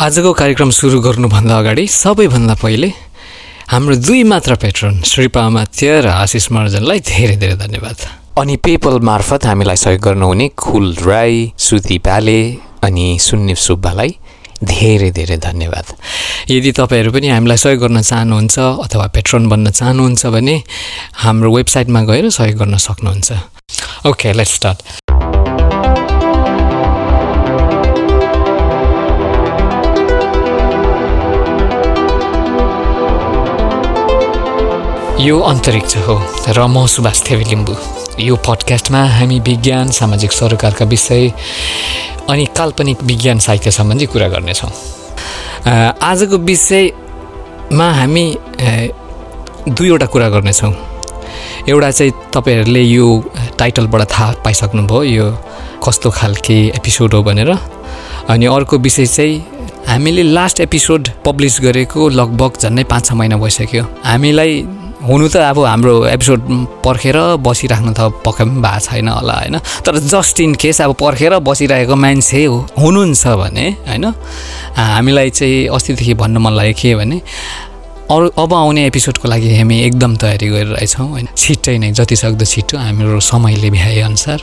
आजको कार्यक्रम सुरु गर्नुभन्दा अगाडि सबैभन्दा पहिले हाम्रो दुई मात्र पेट्रोन श्रीपा अमात्य र आशिष महर्जनलाई धेरै धेरै धन्यवाद। अनि पेपल मार्फत हामीलाई सहयोग गर्नुहुने खुल राई सुति पाले अनि सुन्ने सुब्बालाई धेरै धेरै धन्यवाद। यदि तपाईँहरू पनि हामीलाई सहयोग गर्न चाहनुहुन्छ अथवा पेट्रोन बन्न चाहनुहुन्छ भने हाम्रो वेबसाइटमा गएर सहयोग गर्न सक्नुहुन्छ। ओके लेट्स स्टार्ट यो अन्तरिक्ष हो र म सुभाष थेवी लिम्बू यो पडकास्टमा हामी विज्ञान सामाजिक सरोकारका विषय अनि काल्पनिक विज्ञान साहित्य सम्बन्धी कुरा गर्नेछौँ। आजको विषयमा हामी दुईवटा कुरा गर्नेछौँ। एउटा चाहिँ तपाईँहरूले यो टाइटलबाट थाहा पाइसक्नुभयो यो कस्तो खालके एपिसोड हो भनेर। अनि अर्को विषय चाहिँ हामीले लास्ट एपिसोड पब्लिस गरेको लगभग झन्डै पाँच छ महिना भइसक्यो। हामीलाई हुनु त अब हाम्रो एपिसोड पर्खेर बसिराख्नु त पक्कै पनि भएको छैन होला होइन? तर जस्ट इन केस अब पर्खेर बसिरहेको मान्छे हुनुहुन्छ भने होइन? हामीलाई चाहिँ अस्तिदेखि भन्न मन लाग्यो के भने अरू अब आउने एपिसोडको लागि हामी एकदम तयारी गरिरहेछौँ होइन? छिट्टै नै जति सक्दो छिट्टो हाम्रो समयले भ्याएअनुसार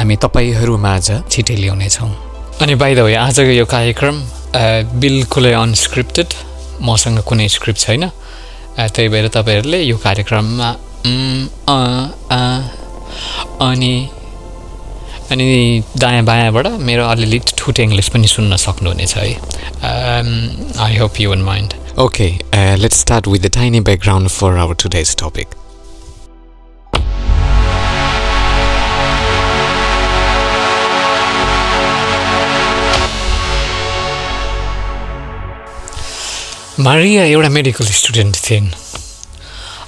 हामी तपाईँहरूमाझ छिट्टै ल्याउनेछौँ। अनि बाहिर हो आजको यो कार्यक्रम बिल्कुलै अनस्क्रिप्टेड मसँग कुनै स्क्रिप्ट छैन। त्यही भएर तपाईँहरूले यो कार्यक्रममा अनि अनि दायाँ बायाँबाट मेरो अलिअलि ठुटे इङ्ग्लिस पनि सुन्न सक्नुहुनेछ है I hope you won't mind okay let's start with the tiny background for our today's topic Maria एउटा मेडिकल स्टुडेन्ट थिइन्।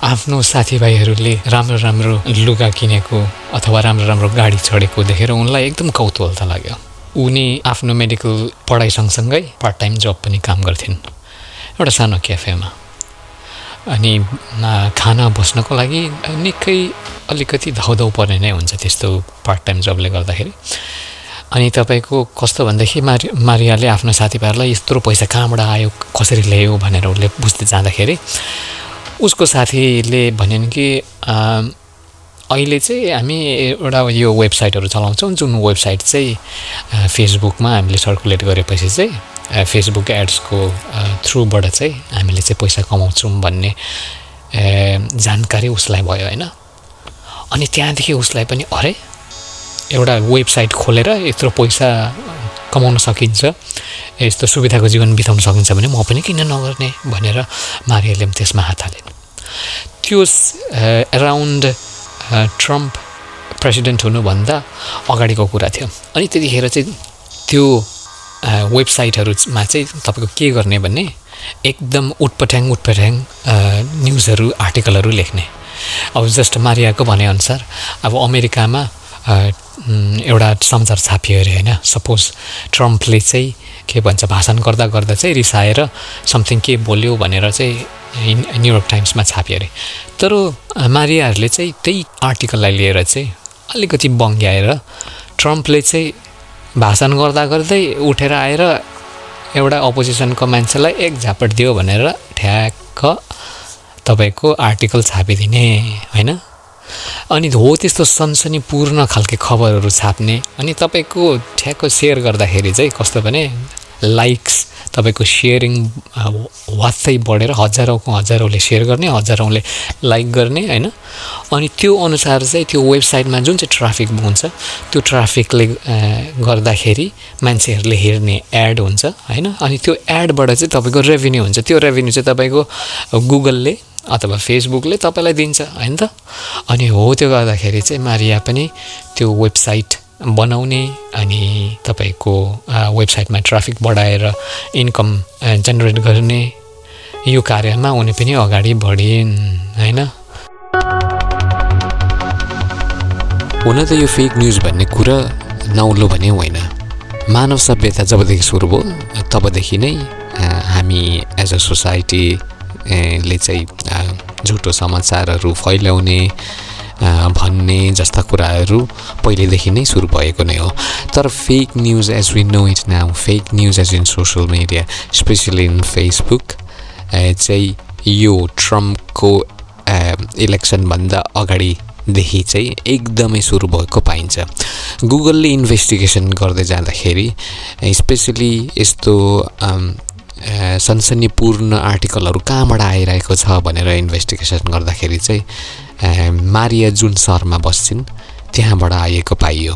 आफ्नो साथीभाइहरूले राम्रो राम्रो लुगा किनेको अथवा राम्रो राम्रो गाडी चढेको देखेर उनलाई एकदम कौतूहलता लाग्यो। उनी आफ्नो मेडिकल पढाइ सँगसँगै पार्ट टाइम जब पनि काम गर्थिन्। एउटा सानो क्याफेमा अनि खाना बस्नको लागि निकै अलिकति धाउधाउ पर्ने नै हुन्छ त्यस्तो पार्ट टाइम जबले गर्दाखेरि। अनि तपाईँको कस्तो भनेदेखि मारि मारियाले आफ्नो साथीभाइहरूलाई यत्रो पैसा कहाँबाट आयो कसरी ल्यायो भनेर उसले बुझ्दै जाँदाखेरि उसको साथीले भनिन् कि अहिले चाहिँ हामी एउटा यो वेबसाइटहरू चलाउँछौँ जुन वेबसाइट चाहिँ फेसबुकमा हामीले सर्कुलेट गरेपछि चाहिँ फेसबुक एड्सको थ्रुबाट चाहिँ हामीले चाहिँ पैसा कमाउँछौँ भन्ने जानकारी उसलाई भयो होइन? अनि त्यहाँदेखि उसलाई पनि अरे एउटा वेबसाइट खोलेर यत्रो पैसा कमाउन सकिन्छ। यस्तो सुविधाको जीवन बिताउन सकिन्छ भने म पनि किन नगर्ने भनेर मारियाले पनि त्यसमा हात हाले त्यो एराउन्ड ट्रम्प प्रेसिडेन्ट हुनुभन्दा अगाडिको कुरा थियो। अनि त्यतिखेर चाहिँ त्यो वेबसाइटहरूमा चाहिँ तपाईँको के गर्ने भन्ने एकदम उटपट्याङ उटपट्याङ न्युजहरू आर्टिकलहरू लेख्ने। अब जस्ट मारियाको भनेअनुसार अब अमेरिकामा एउटा समाचार छापियो अरे होइन। सपोज ट्रम्पले चाहिँ के भन्छ भाषण गर्दा गर्दा चाहिँ रिसाएर समथिङ के बोल्यो भनेर चाहिँ न्युयोर्क टाइम्समा छाप्यो अरे। तर मारियाहरूले चाहिँ त्यही आर्टिकललाई लिएर चाहिँ अलिकति बङ्ग्याएर ट्रम्पले चाहिँ भाषण गर्दा गर्दै उठेर आएर एउटा अपोजिसनको मान्छेलाई एक झापट दियो भनेर ठ्याक्क तपाईँको आर्टिकल छापिदिने होइन? अनि हो त्यस्तो सनसनीपूर्ण खालके खबरहरू छाप्ने। अनि तपाईँको ठ्याक्क सेयर गर्दाखेरि चाहिँ कस्तो भने लाइक्स तपाईँको सेयरिङ वात्तै बढेर हजारौँको हजारौँले सेयर गर्ने हजारौँले लाइक गर्ने होइन? अनि त्यो अनुसार चाहिँ त्यो वेबसाइटमा जुन चाहिँ ट्राफिक हुन्छ त्यो ट्राफिकले गर्दाखेरि मान्छेहरूले हेर्ने एड हुन्छ होइन? अनि त्यो एडबाट चाहिँ तपाईँको रेभेन्यू हुन्छ। त्यो रेभेन्यू चाहिँ तपाईँको गुगलले अथवा फेसबुकले तपाईँलाई दिन्छ होइन त? अनि हो त्यो गर्दाखेरि चाहिँ मारिया पनि त्यो वेबसाइट बनाउने अनि तपाईँको वेबसाइटमा ट्राफिक बढाएर इन्कम जेनेरेट गर्ने यो कार्यमा उनी पनि अगाडि बढिन् होइन? हुन त यो फेक न्युज भन्ने कुरा नौलो भने होइन। मानव सभ्यता जबदेखि सुरु भयो तबदेखि नै हामी एज अ सोसाइटी ले चाहिँ झुटो समाचारहरू फैल्याउने अ, भन्ने जस्ता कुराहरू पहिलेदेखि नै सुरु भएको नै हो। तर fake news as we know it now fake news as in social media specially in Facebook चाहिँ यो ट्रम्पको इलेक्सनभन्दा अगाडिदेखि चाहिँ एकदमै सुरु भएको पाइन्छ। गुगलले इन्भेस्टिगेसन गर्दै जाँदाखेरि स्पेसली यस्तो सनसनीपूर्ण आर्टिकलहरू कहाँबाट आइरहेको छ भनेर इन्भेस्टिगेसन गर्दाखेरि चाहिँ मारिया जुन सहरमा बस्छिन् त्यहाँबाट आएको पाइयो।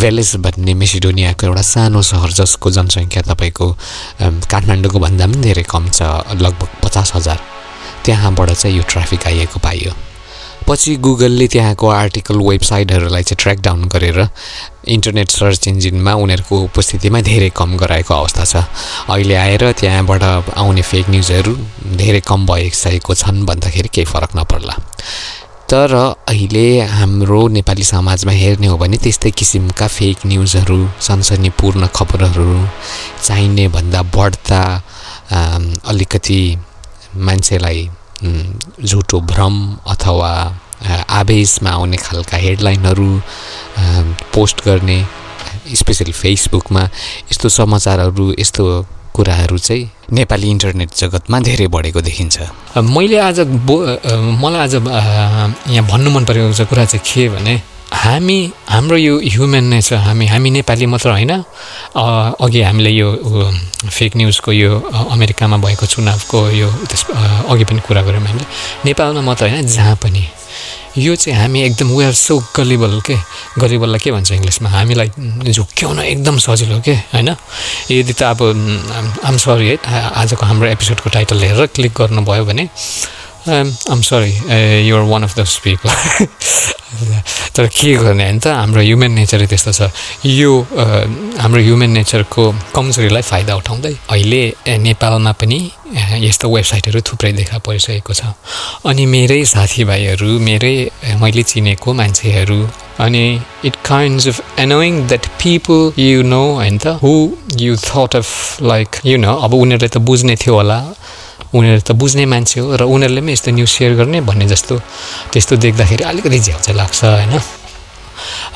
भेलेस भन्ने मेसिडोनियाको एउटा सानो सहर जसको जनसङ्ख्या तपाईँको काठमाडौँको भन्दा पनि धेरै कम छ लगभग पचास हजार। त्यहाँबाट चाहिँ यो ट्राफिक आइएको पाइयो। पछि गुगलले त्यहाँको आर्टिकल वेबसाइटहरूलाई चाहिँ ट्र्याक डाउन गरेर इन्टरनेट सर्च इन्जिनमा उनीहरूको उपस्थितिमा धेरै कम गराएको अवस्था छ। अहिले आएर त्यहाँबाट आउने फेक न्युजहरू धेरै कम भइसकेको छन् भन्दाखेरि केही फरक नपर्ला। तर अहिले हाम्रो नेपाली समाजमा हेर्ने हो भने त्यस्तै किसिमका फेक न्युजहरू सनसनीपूर्ण खबरहरू चाहिने भन्दा बढ्ता अलिकति मान्छेलाई झुटो भ्रम अथवा आवेशमा आउने खालका हेडलाइनहरू पोस्ट गर्ने स्पेसली फेसबुकमा यस्तो समाचारहरू यस्तो कुराहरू चाहिँ नेपाली इन्टरनेट जगतमा धेरै बढेको देखिन्छ। मैले आज बो मलाई आज यहाँ भन्नु मन परेको कुरा चाहिँ के भने हामी हाम्रो यो ह्युमन नेचर हामी हामी नेपाली मात्र होइन अघि हामीले यो फेक न्युजको यो अमेरिकामा भएको चुनावको यो त्यस अघि पनि कुरा गऱ्यौँ हामीले नेपालमा मात्र होइन जहाँ पनि। यो चाहिँ हामी एकदम वी आर सो गलिबल के गलिबललाई के भन्छ इङ्ग्लिसमा? हामीलाई झुक्क्याउन एकदम सजिलो के होइन? यदि त अब आम सरी है आजको हाम्रो एपिसोडको टाइटल हेरेर क्लिक गर्नुभयो भने I'm sorry you're one of those people तर के गर्ने होइन त हाम्रो ह्युमन नेचरै त्यस्तो छ यो हाम्रो ह्युमन नेचरको कमजोरीलाई फाइदा उठाउँदै अहिले नेपालमा पनि यस्तो वेबसाइटहरू थुप्रै देखा परिसकेको छ अनि मेरै साथीभाइहरू मेरै मैले चिनेको मान्छेहरू अनि it kinds of annoying that people you know होइन त who you thought of like you know अब उनीहरूले त बुझ्ने थियो होला उनीहरू त बुझ्ने मान्छे हो र उनीहरूले पनि यस्तो न्युज सेयर गर्ने भन्ने जस्तो त्यस्तो देख्दाखेरि अलिकति झ्याउ चाहिँ लाग्छ होइन?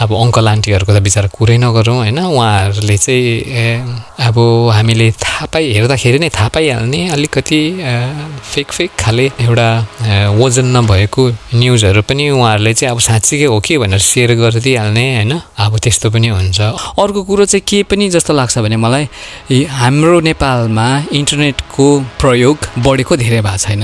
अब अङ्कल आन्टीहरूको त बिचरा कुरै नगरौँ होइन? उहाँहरूले चाहिँ अब हामीले थाहा पाइ हेर्दाखेरि नै थाहा पाइहाल्ने अलिकति फेक फेक खाले एउटा वजन नभएको न्युजहरू पनि उहाँहरूले चाहिँ अब साँच्चीकै हो कि भनेर सेयर गरिदिइहाल्ने होइन? अब त्यस्तो पनि हुन्छ। अर्को कुरो चाहिँ के पनि जस्तो लाग्छ भने मलाई हाम्रो नेपालमा इन्टरनेटको प्रयोग बढेको धेरै भएको छैन।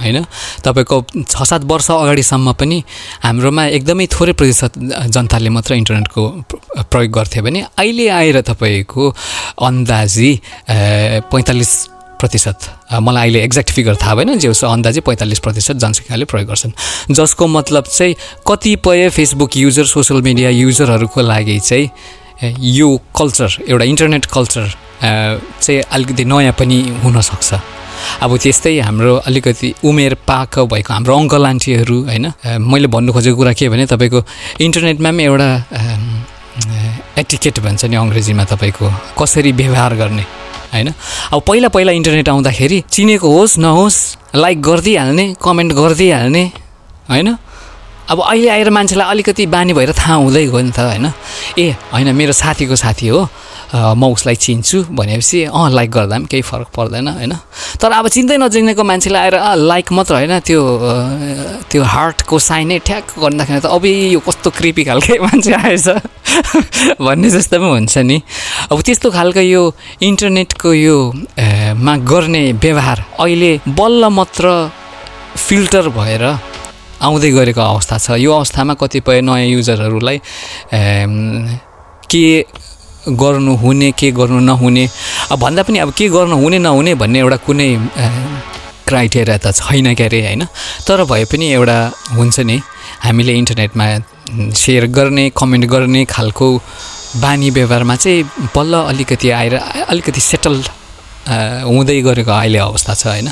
होइन? तपाईँको छ सात वर्ष अगाडिसम्म पनि हाम्रोमा एकदमै थोरै प्रतिशत जनताले मात्र इन्टरनेटको प्र- प्रयोग गर्थे भने अहिले आएर तपाईँको अन्दाजी पैँतालिस प्रतिशत मलाई अहिले एक्ज्याक्ट फिगर थाहा भएन जे होस् अन्दाजी पैँतालिस प्रतिशत जनसङ्ख्याले प्रयोग गर्छन्। जसको मतलब चाहिँ कतिपय फेसबुक युजर सोसियल मिडिया युजरहरूको लागि चाहिँ यो कल्चर एउटा इन्टरनेट कल्चर चाहिँ अलिकति नयाँ पनि हुनसक्छ। अब त्यस्तै हाम्रो अलिकति उमेर पाक भएको हाम्रो अङ्कल आन्टीहरू होइन? मैले भन्नु खोजेको कुरा के भने तपाईँको इन्टरनेटमा पनि एउटा एटिकेट भन्छ नि अङ्ग्रेजीमा तपाईँको कसरी व्यवहार गर्ने होइन? अब पहिला पहिला इन्टरनेट आउँदाखेरि चिनेको होस् नहोस् लाइक गरिदिइहाल्ने कमेन्ट गरिदिइहाल्ने होइन? अब अहिले आएर मान्छेलाई अलिकति बानी भएर थाहा हुँदै गयो नि त होइन? ए होइन मेरो साथीको साथी हो। म उसलाई चिन्छु भनेपछि अँ लाइक गर्दा पनि केही फरक पर्दैन होइन? तर अब चिन्दै नचिनेको मान्छेलाई आएर लाइक मात्र होइन त्यो त्यो हार्टको साइनै ठ्याक गर्दाखेरि त अब यो कस्तो कृपी खालके मान्छे आएछ भन्ने जस्तो पनि हुन्छ नि। अब त्यस्तो खालको यो इन्टरनेटको यो मा गर्ने व्यवहार अहिले बल्ल मात्र फिल्टर भएर आउँदै गरेको अवस्था छ। यो अवस्थामा कतिपय नयाँ युजरहरूलाई के गर्नु हुने के गर्नु नहुने? अब भन्दा पनि अब के गर्नु हुने नहुने भन्ने एउटा कुनै क्राइटेरिया त छैन क्या अरे होइन? तर भए पनि एउटा हुन्छ नि हामीले इन्टरनेटमा सेयर गर्ने कमेन्ट गर्ने खालको बानी व्यवहारमा चाहिँ बल्ल अलिकति आएर अलिकति सेटल हुँदै गरेको अहिले अवस्था छ होइन?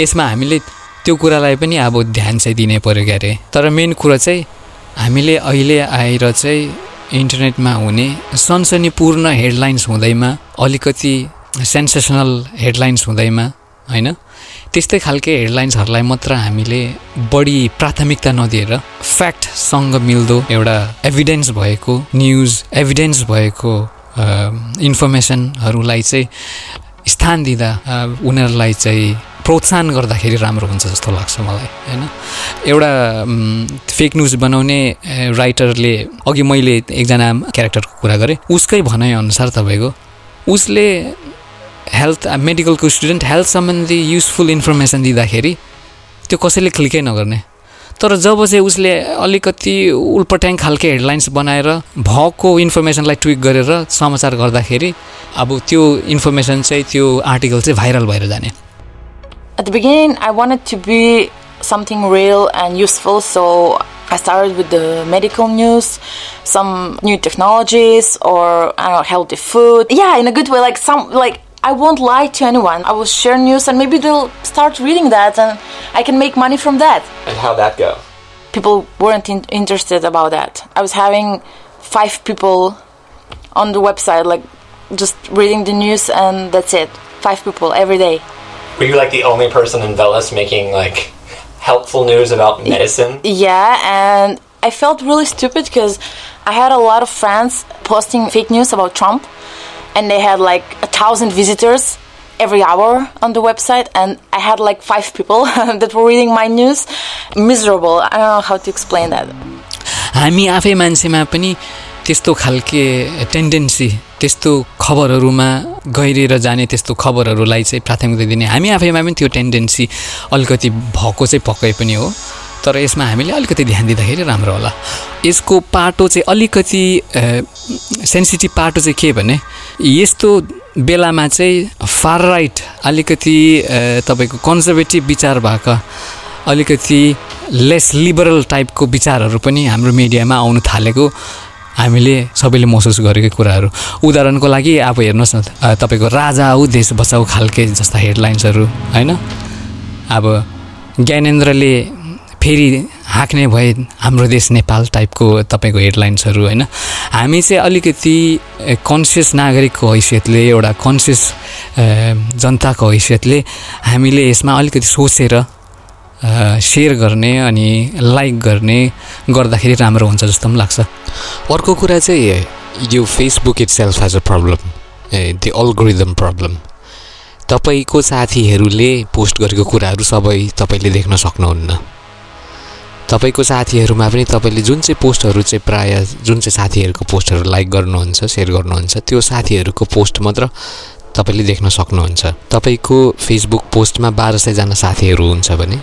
यसमा हामीले त्यो कुरालाई पनि अब ध्यान चाहिँ दिनै पऱ्यो क्या अरे तर मेन कुरा चाहिँ हामीले अहिले आएर चाहिँ इन्टरनेटमा हुने सनसनीपूर्ण हेडलाइन्स हुँदैमा अलिकति सेन्सेसनल हेडलाइन्स हुँदैमा होइन? त्यस्तै खालके हेडलाइन्सहरूलाई मात्र हामीले बढी प्राथमिकता नदिएर फ्याक्टसँग मिल्दो एउटा एभिडेन्स भएको न्युज एभिडेन्स भएको इन्फर्मेसनहरूलाई चाहिँ स्थान दिँदा उनीहरूलाई चाहिँ प्रोत्साहन गर्दाखेरि राम्रो हुन्छ जस्तो लाग्छ मलाई होइन? एउटा फेक न्युज बनाउने राइटरले अघि मैले एकजना क्यारेक्टरको कुरा गरेँ। उसकै भनाइअनुसार तपाईँको उसले हेल्थ मेडिकलको स्टुडेन्ट हेल्थ सम्बन्धी युजफुल इन्फर्मेसन दिँदाखेरि त्यो कसैले क्लिकै नगर्ने। तर जब चाहिँ उसले अलिकति उल्पट्याङ खालके हेडलाइन्स बनाएर भएको इन्फर्मेसनलाई ट्विक गरेर समाचार गर्दाखेरि अब त्यो इन्फर्मेसन चाहिँ त्यो आर्टिकल चाहिँ भाइरल भएर जाने। At the beginning, I wanted to be something real and useful, so I started with the medical news, some new technologies, or I don't know, healthy food. Yeah, in a good way, like some like I won't lie to anyone. I will share news and maybe they'll start reading that and I can make money from that. And how'd that go? People weren't in- interested about that. I was having five people on the website, like just reading the news and that's it. Five people every day. Were you like the only person in Velas making like helpful news about medicine? Yeah, and I felt really stupid because I had a lot of friends posting fake news about Trump and they had like a thousand visitors every hour on the website and i had like five people that were reading my news miserable i don't know how to explain that हामी आफै मान्छेमा पनि त्यस्तो खालके tendency त्यस्तो खबरहरूमा गहिरिएर जाने त्यस्तो खबरहरूलाई चाहिँ प्राथमिकता दिने हामी आफैमा पनि त्यो टेन्डेन्सी अलिकति भएको चाहिँ पक्कै पनि हो। तर यसमा हामीले अलिकति ध्यान दिँदाखेरि राम्रो होला। यसको पाटो चाहिँ अलिकति सेन्सिटिभ पाटो चाहिँ के भने यस्तो बेलामा चाहिँ फार राइट अलिकति तपाईँको कन्जर्भेटिभ विचार भएका अलिकति लेस लिबरल टाइपको विचारहरू पनि हाम्रो मिडियामा आउनु थालेको। हामीले सबैले महसुस गरेकै कुराहरू। उदाहरणको लागि अब हेर्नुहोस् न तपाईँको राजा आऊ देश बचाऊ खालके जस्ता हेडलाइन्सहरू होइन? अब ज्ञानेन्द्रले फेरि हाँक्ने भए हाम्रो देश नेपाल टाइपको तपाईँको हेडलाइन्सहरू होइन? हामी चाहिँ अलिकति कन्सियस नागरिकको हैसियतले एउटा कन्सियस जनताको हैसियतले हामीले यसमा अलिकति सोचेर सेयर गर्ने अनि लाइक गर्ने गर्दाखेरि राम्रो हुन्छ जस्तो पनि लाग्छ। अर्को कुरा चाहिँ यो Facebook itself has a problem the algorithm problem तपाईँको साथीहरूले पोस्ट गरेको कुराहरू सबै तपाईँले देख्न सक्नुहुन्न। तपाईँको साथीहरूमा पनि तपाईँले जुन चाहिँ पोस्टहरू चाहिँ प्रायः जुन चाहिँ साथीहरूको पोस्टहरू लाइक गर्नुहुन्छ सेयर गर्नुहुन्छ त्यो साथीहरूको पोस्ट मात्र तपाईँले देख्न सक्नुहुन्छ। तपाईँको फेसबुक पोस्टमा बाह्र सयजना साथीहरू हुन्छ भने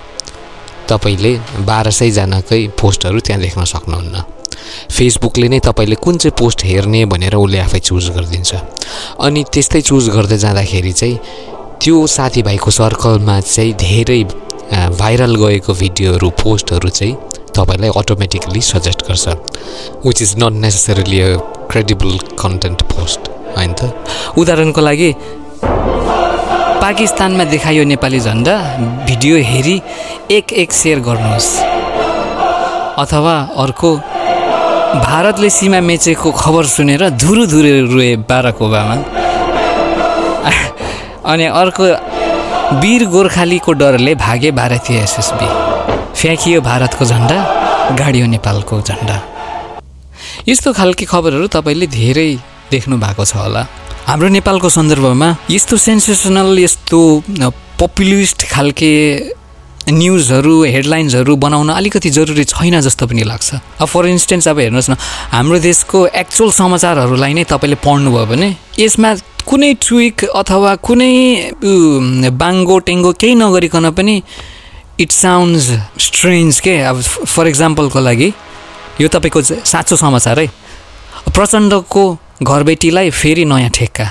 तपाईँले बाह्र सयजनाकै पोस्टहरू त्यहाँ देख्न सक्नुहुन्न। फेसबुकले नै तपाईँले कुन चाहिँ पोस्ट हेर्ने भनेर उसले आफै चुज गरिदिन्छ। अनि त्यस्तै चुज गर्दै जाँदाखेरि चाहिँ त्यो साथीभाइको सर्कलमा चाहिँ धेरै भाइरल गएको भिडियोहरू पोस्टहरू चाहिँ तपाईँलाई अटोमेटिकली सजेस्ट गर्छ। Which is not necessarily credible content post होइन त? उदाहरणको लागि पाकिस्तानमा देखायो नेपाली झन्डा। भिडियो हेरी एक एक सेयर गर्नुहोस्। अथवा अर्को भारतले सीमा मेचेको खबर सुनेर धुरु धुरु रुए बाराक ओबामा। अनि अर्को वीर गोर्खालीको डरले भागे भारतीय एसएसबी। फ्याँकियो भारतको झन्डा गाडियो नेपालको झन्डा। यस्तो खालके खबरहरू तपाईँले धेरै देख्नु भएको छ होला। हाम्रो नेपालको सन्दर्भमा यस्तो सेन्सेसनल यस्तो पपुलिस्ट खालके न्युजहरू हेडलाइन्सहरू बनाउन अलिकति जरुरी छैन जस्तो पनि लाग्छ। अब फर इन्स्टेन्स अब हेर्नुहोस् न हाम्रो देशको एक्चुअल समाचारहरूलाई नै तपाईँले पढ्नुभयो भने यसमा कुनै ट्विक अथवा कुनै बाङ्गो टेङ्गो केही नगरिकन पनि इट साउन्ड्स स्ट्रेन्ज के? अब फर इक्जाम्पलको लागि? यो तपाईँको साँचो समाचार है। प्रचण्डको घरबेटीलाई फेरि नयाँ ठेक्का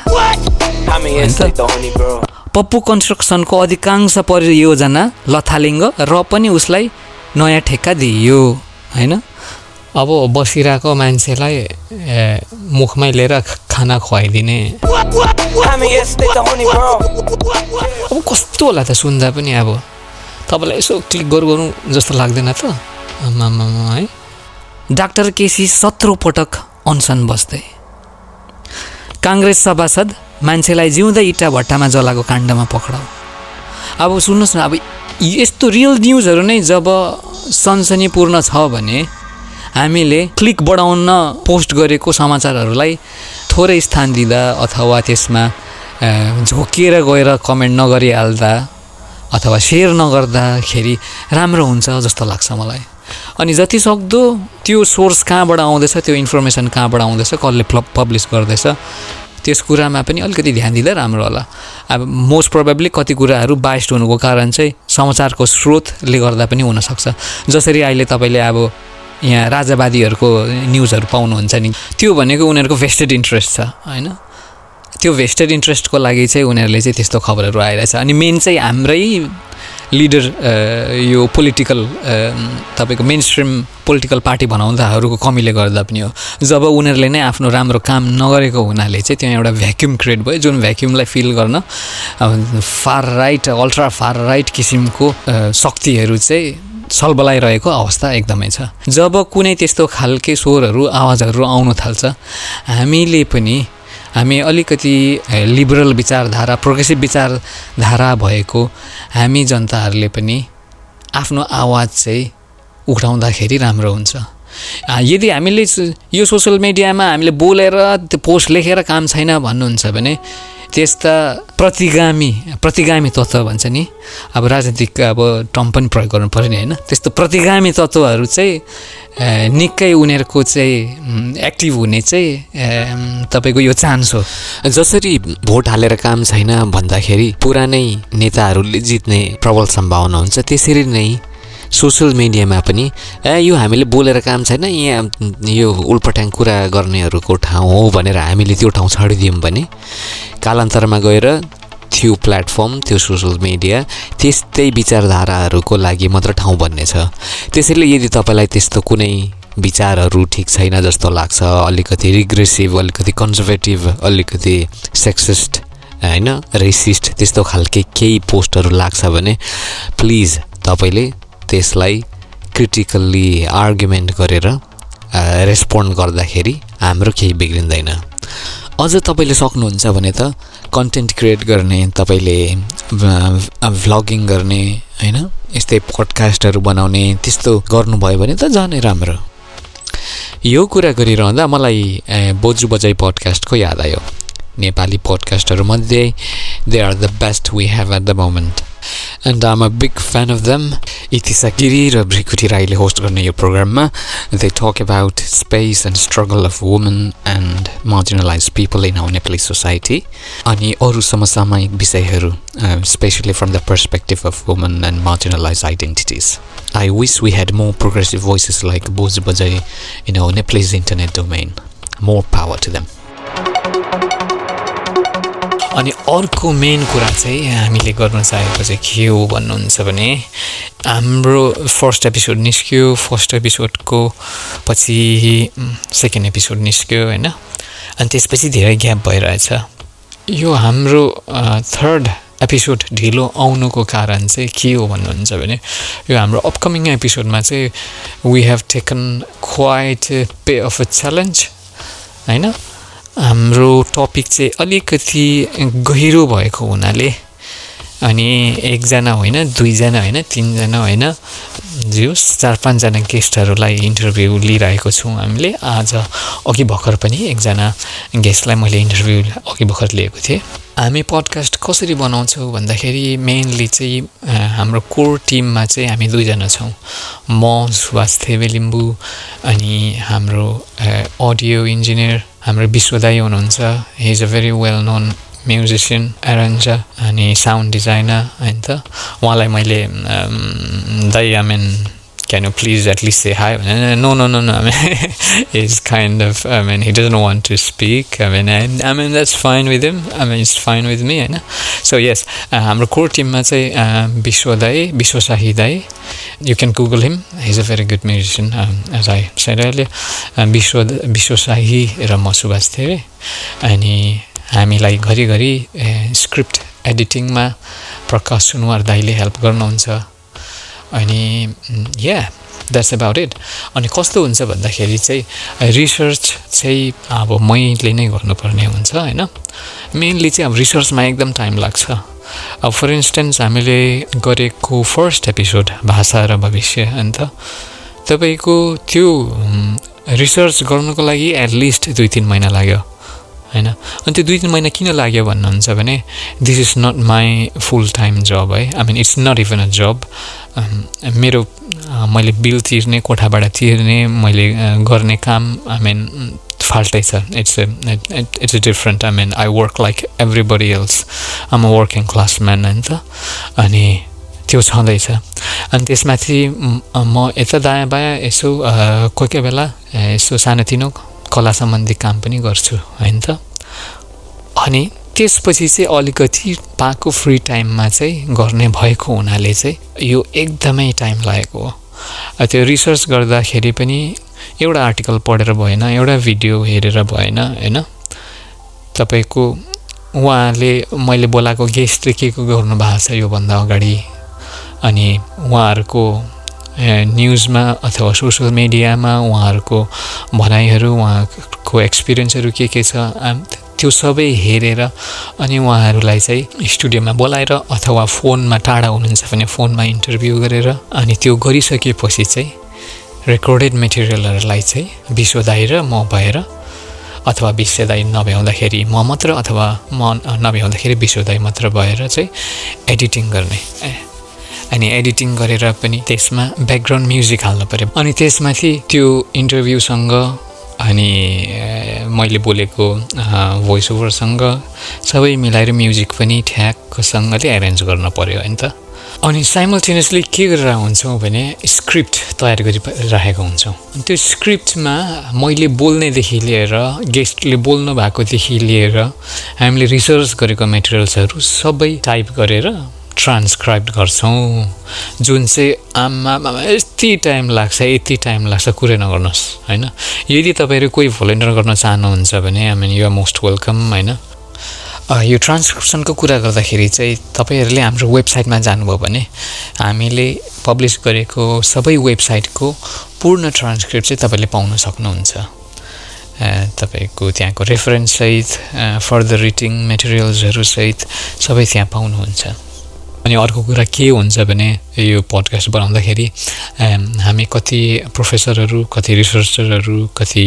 पप्पु कन्स्ट्रक्सनको अधिकांश परियोजना लथालिङ्ग र पनि उसलाई नयाँ ठेक्का दिइयो होइन? अब बसिरहेको मान्छेलाई मुखमै लिएर खाना खुवाइदिने। अब कस्तो होला त सुन्दा पनि अब। तपाईँलाई यसो क्लिक गरौँ गरौँ जस्तो लाग्दैन त? आमामा है? डाक्टर केसी सत्रौँ पटक अनसन बस्दै। काङ्ग्रेस सभासद मान्छेलाई जिउँदै इँटा भट्टामा जलाएको काण्डमा पक्राउ। अब सुन्नुहोस् न अब यस्तो रियल न्युजहरू नै जब सनसनीपूर्ण छ भने हामीले क्लिक बढाउन पोस्ट गरेको समाचारहरूलाई थोरै स्थान दिँदा अथवा त्यसमा झोकिएर गएर कमेन्ट नगरिहाल्दा अथवा सेयर नगर्दाखेरि राम्रो हुन्छ जस्तो लाग्छ मलाई। अनि जति सक्दो त्यो सोर्स कहाँबाट आउँदैछ त्यो इन्फर्मेसन कहाँबाट आउँदैछ कसले पब्लिस गर्दैछ त्यस कुरामा पनि अलिकति ध्यान दिँदा राम्रो होला। अब मोस्ट प्रोबेबली कति कुराहरू बाइस्ड हुनुको कारण चाहिँ समाचारको स्रोतले गर्दा पनि हुनसक्छ। जसरी अहिले तपाईँले अब यहाँ राजावादीहरूको न्युजहरू पाउनुहुन्छ नि त्यो भनेको उनीहरूको भेस्टेड इन्ट्रेस्ट छ होइन? त्यो भेस्टेड इन्ट्रेस्टको लागि चाहिँ उनीहरूले चाहिँ त्यस्तो खबरहरू आइरहेछ। अनि मेन चाहिँ हाम्रै लिडर यो पोलिटिकल तपाईँको मेन स्ट्रिम पोलिटिकल पार्टी बनाउँदाहरूको कमीले गर्दा पनि हो। जब उनीहरूले नै आफ्नो राम्रो काम नगरेको हुनाले चाहिँ त्यहाँ एउटा भ्याक्युम क्रिएट भयो जुन भ्याक्युमलाई फिल गर्न far right ultra far right किसिमको अ, शक्तिहरू चाहिँ सलबलाइरहेको अवस्था एकदमै छ। जब कुनै त्यस्तो खालके स्वरहरू आवाजहरू आउन थाल्छ हामीले पनि हामी अलिकति लिबरल विचारधारा प्रोग्रेसिभ विचारधारा भएको हामी जनताहरूले पनि आफ्नो आवाज चाहिँ उठाउँदाखेरि राम्रो हुन्छ। यदि हामीले यो सोसियल मिडियामा हामीले बोलेर त्यो पोस्ट लेखेर काम छैन भन्नुहुन्छ भने त्यस्ता प्रतिगामी प्रतिगामी तत्त्व भन्छ नि। अब राजनीतिक अब टर्म पनि प्रयोग गर्नु पऱ्यो नि होइन? त्यस्तो प्रतिगामी तत्त्वहरू चाहिँ निकै उनीहरूको चाहिँ एक्टिभ हुने चाहिँ तपाईँको यो चान्स हो। जसरी भोट हालेर काम छैन भन्दाखेरि पुरानै नेताहरूले जित्ने प्रबल सम्भावना हुन्छ त्यसरी नै सोसियल मिडियामा पनि ए यो हामीले बोलेर काम छैन यहाँ यो उल्पट्याङ कुरा गर्नेहरूको ठाउँ हो भनेर हामीले त्यो ठाउँ छाडिदियौँ भने कालान्तरमा गएर त्यो प्लेटफर्म त्यो सोसियल मिडिया त्यस्तै विचारधाराहरूको लागि मात्र ठाउँ बन्नेछ। त्यसैले यदि तपाईँलाई त्यस्तो कुनै विचारहरू ठिक छैन जस्तो लाग्छ अलिकति रिग्रेसिभ अलिकति कन्जर्भेटिभ अलिकति सेक्सिस्ट होइन रेसिस्ट त्यस्तो खालके केही पोस्टहरू लाग्छ भने प्लिज तपाईँले त्यसलाई क्रिटिकल्ली आर्गुमेन्ट गरेर रेस्पोन्ड गर्दाखेरि हाम्रो केही बिग्रिँदैन। अझ तपाईँले सक्नुहुन्छ भने त कन्टेन्ट क्रिएट गर्ने तपाईँले भ्लगिङ गर्ने होइन यस्तै पडकास्टहरू बनाउने त्यस्तो गर्नुभयो भने त झनै राम्रो। यो कुरा गरिरहँदा मलाई बोजू बजाइ पडकास्टको याद आयो। Nepali पडकास्टहरूमध्ये they are the best we have at the moment and I'm a big fan of them Itisa Giri र भ्रिकुटी राईले होस्ट गर्ने यो प्रोग्राममा they talk about space and struggle of woman and marginalize people in our Nepali society अनि अरू समसामयिक विषयहरू specially from the perspective of woman and marginalize identities I wish we had more progressive voices like Boz Bajai in our Nepalese internet domain. More power to them. अनि अर्को main कुरा चाहिँ हामीले गर्न चाहेको चाहिँ के हो भन्नुहुन्छ भने हाम्रो फर्स्ट एपिसोड निस्क्यो फर्स्ट एपिसोडको पछि सेकेन्ड एपिसोड निस्क्यो होइन? अनि त्यसपछि धेरै ग्याप भइरहेछ। यो हाम्रो थर्ड एपिसोड ढिलो आउनुको कारण चाहिँ के हो भन्नुहुन्छ भने यो हाम्रो अपकमिङ एपिसोडमा चाहिँ we have taken quite pay of a challenge होइन? हाम्रो टपिक चाहिँ अलिकति गहिरो भएको हुनाले अनि एकजना होइन दुईजना होइन तिनजना होइन होस् चार पाँचजना गेस्टहरूलाई इन्टरभ्यू लिइरहेको छौँ हामीले। आज अघि भर्खर पनि एकजना गेस्टलाई मैले इन्टरभ्यू अघि भर्खर लिएको थिएँ। हामी पडकास्ट कसरी बनाउँछौँ भन्दाखेरि मेनली चाहिँ हाम्रो कोर टिममा चाहिँ हामी दुईजना छौँ। म सुभाष थेवे लिम्बू अनि हाम्रो अडियो इन्जिनियर हाम्रो विश्वदाई हुनुहुन्छ। He is a very well known musician arranger अनि साउन्ड डिजाइनर होइन त? उहाँलाई मैले दाइ I mean you please at least say hi भने no no no no I mean is kind of I mean he doesn't want to speak I mean I mean that's fine with him I mean it's fine with me होइन so yes हाम्रो core टिममा चाहिँ a, विश्व दाई विश्व शाही दाई you can Google him he is a very good musician as I said अहिले विश्व विश्व शाही र म सुभाष थेवे अनि हामीलाई घरिघरि ए, स्क्रिप्ट एडिटिङमा प्रकाश सुनवार दाईले हेल्प गर्नुहुन्छ। अनि या द्याट्स अबाउट इट अनि कस्तो हुन्छ भन्दाखेरि चाहिँ रिसर्च चाहिँ अब मैले नै गर्नुपर्ने हुन्छ होइन? मेनली चाहिँ अब रिसर्चमा एकदम टाइम लाग्छ. अब फर इन्स्टेन्स हामीले गरेको फर्स्ट एपिसोड भाषा र भविष्य अन्त तपाईँको त्यो रिसर्च गर्नुको लागि एटलिस्ट दुई तिन महिना लाग्यो। होइन? अनि त्यो दुई तिन महिना किन लाग्यो भन्नुहुन्छ भने this is not my full time job है I mean it's not even a job मेरो मैले बिल तिर्ने कोठाबाट तिर्ने मैले गर्ने काम आई मिन फाल्टै छ। It's it's a different I mean I work like everybody else um a working class man होइन? त अनि त्यो छँदैछ। अनि त्यसमाथि म यता दायाँ बायाँ यसो कोही कोही बेला यसो सानोतिनो कला सम्बन्धी काम पनि गर्छु होइन? त अनि त्यसपछि चाहिँ अलिकति पाएको फ्री टाइममा चाहिँ गर्ने भएको हुनाले चाहिँ यो एकदमै टाइम लागेको हो। त्यो रिसर्च गर्दाखेरि पनि एउटा आर्टिकल पढेर भएन एउटा भिडियो हेरेर भएन होइन? तपाईँको उहाँले मैले बोलाएको गेस्टले के को गर्नु भएको छ योभन्दा अगाडि? अनि उहाँहरूको न्युजमा अथवा सोसियल मिडियामा उहाँहरूको भनाइहरू उहाँको एक्सपिरियन्सहरू के के छ? त्यो सबै हेरेर अनि उहाँहरूलाई चाहिँ स्टुडियोमा बोलाएर अथवा फोनमा टाढा हुनुहुन्छ भने फोनमा इन्टरभ्यू गरेर अनि त्यो गरिसकेपछि चाहिँ रेकर्डेड मेटेरियलहरूलाई चाहिँ विश्वदाई र म भएर अथवा विश्वदाई नभ्याउँदाखेरि म मात्र अथवा म नभ्याउँदाखेरि विश्वदाई मात्र भएर चाहिँ एडिटिङ गर्ने। अनि एडिटिङ गरेर पनि त्यसमा ब्याकग्राउन्ड म्युजिक हाल्नु पऱ्यो अनि त्यसमाथि त्यो इन्टरभ्यूसँग अनि मैले बोलेको भोइस ओभरसँग सबै मिलाएर म्युजिक पनि ठ्याक्कसँगले एरेन्ज गर्न पऱ्यो होइन त। अनि साइमल्टेनियसली के गरेर हुन्छौँ भने स्क्रिप्ट तयार गरिराखेको हुन्छौँ। त्यो स्क्रिप्टमा मैले बोल्नेदेखि लिएर गेस्टले बोल्नु भएकोदेखि लिएर हामीले रिसर्च गरेको मेटेरियल्सहरू सबै टाइप गरेर ट्रान्सक्राइब गर्छौँ। जुन चाहिँ आमामा यति टाइम लाग्छ यति टाइम लाग्छ कुरै नगर्नुहोस् होइन? यदि तपाईँहरू कोही भोलिन्टियर गर्न चाहनुहुन्छ भने I mean you're most welcome होइन? यो ट्रान्सक्रिप्सनको कुरा गर्दाखेरि चाहिँ तपाईँहरूले हाम्रो वेबसाइटमा जानुभयो भने हामीले पब्लिस गरेको सबै वेबसाइटको पूर्ण ट्रान्सक्रिप्ट चाहिँ तपाईँले पाउन सक्नुहुन्छ। तपाईँको त्यहाँको रेफरेन्ससहित फर्दर रिटिङ मेटेरियल्सहरूसहित सबै त्यहाँ पाउनुहुन्छ। अनि अर्को कुरा के हुन्छ भने यो पडकास्ट बनाउँदाखेरि हामी कति प्रोफेसरहरू कति रिसर्चरहरू कति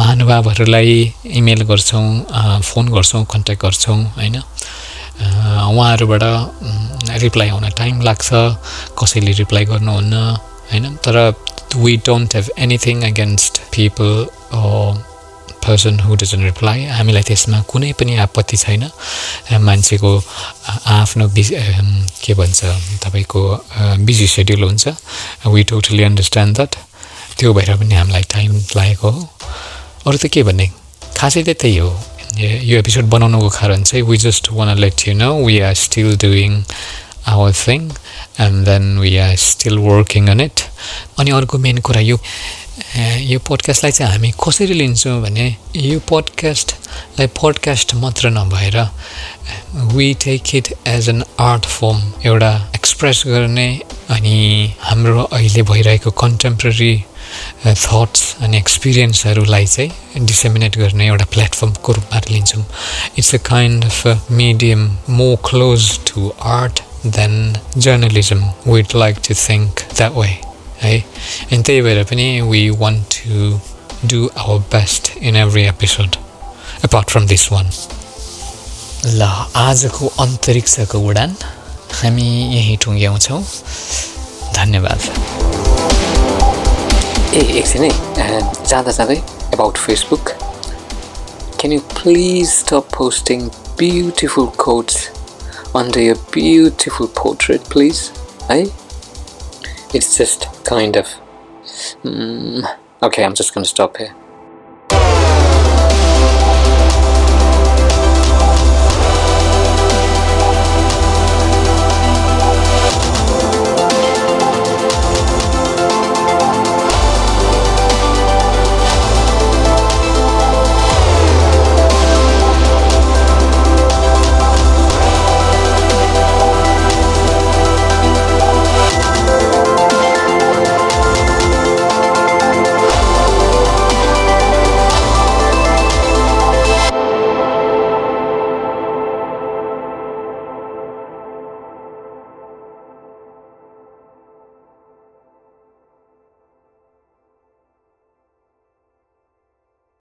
महानुभावहरूलाई इमेल गर्छौँ फोन गर्छौँ कन्ट्याक्ट गर्छौँ होइन? उहाँहरूबाट रिप्लाई आउन टाइम लाग्छ कसैले रिप्लाई गर्नुहुन्न होइन? तर we don't have anything against people person who doesn't reply हामीलाई त्यसमा कुनै पनि आपत्ति छैन। मान्छेको आफ्नो बिज के भन्छ तपाईँको बिजी सेड्युल हुन्छ। वी टोटली अन्डरस्ट्यान्ड द्याट त्यो भएर पनि हामीलाई टाइम लागेको हो। अरू त के भन्ने? खासै त त्यही हो। यो एपिसोड बनाउनुको कारण चाहिँ we just want let you know we are still doing our thing and then we are still working on it अनि अर्को मेन कुरा यो यो पोडकास्टलाई चाहिँ हामी कसरी लिन्छौँ भने यो पोडकास्टलाई पोडकास्ट मात्र नभएर we take it as an art form एउटा एक्सप्रेस गर्ने अनि हाम्रो अहिले भइरहेको कन्टेम्पोरेरी थट्स अनि एक्सपिरियन्सहरूलाई चाहिँ डिसेमिनेट गर्ने एउटा प्लेटफर्मको रूपमा लिन्छौँ. It's a kind of medium more close to art than journalism we'd like to think that way है अनि त्यही भएर पनि we want to do our best in every episode apart from this one ल आजको अन्तरिक्षको उडान हामी यहीँ टुङ्ग्याउँछौँ धन्यवाद ए एकछिन है जाँदा जाँदै about Facebook can you please stop posting beautiful quotes under your beautiful portrait please है it's just kind of. Mm, okay, I'm just going to stop here.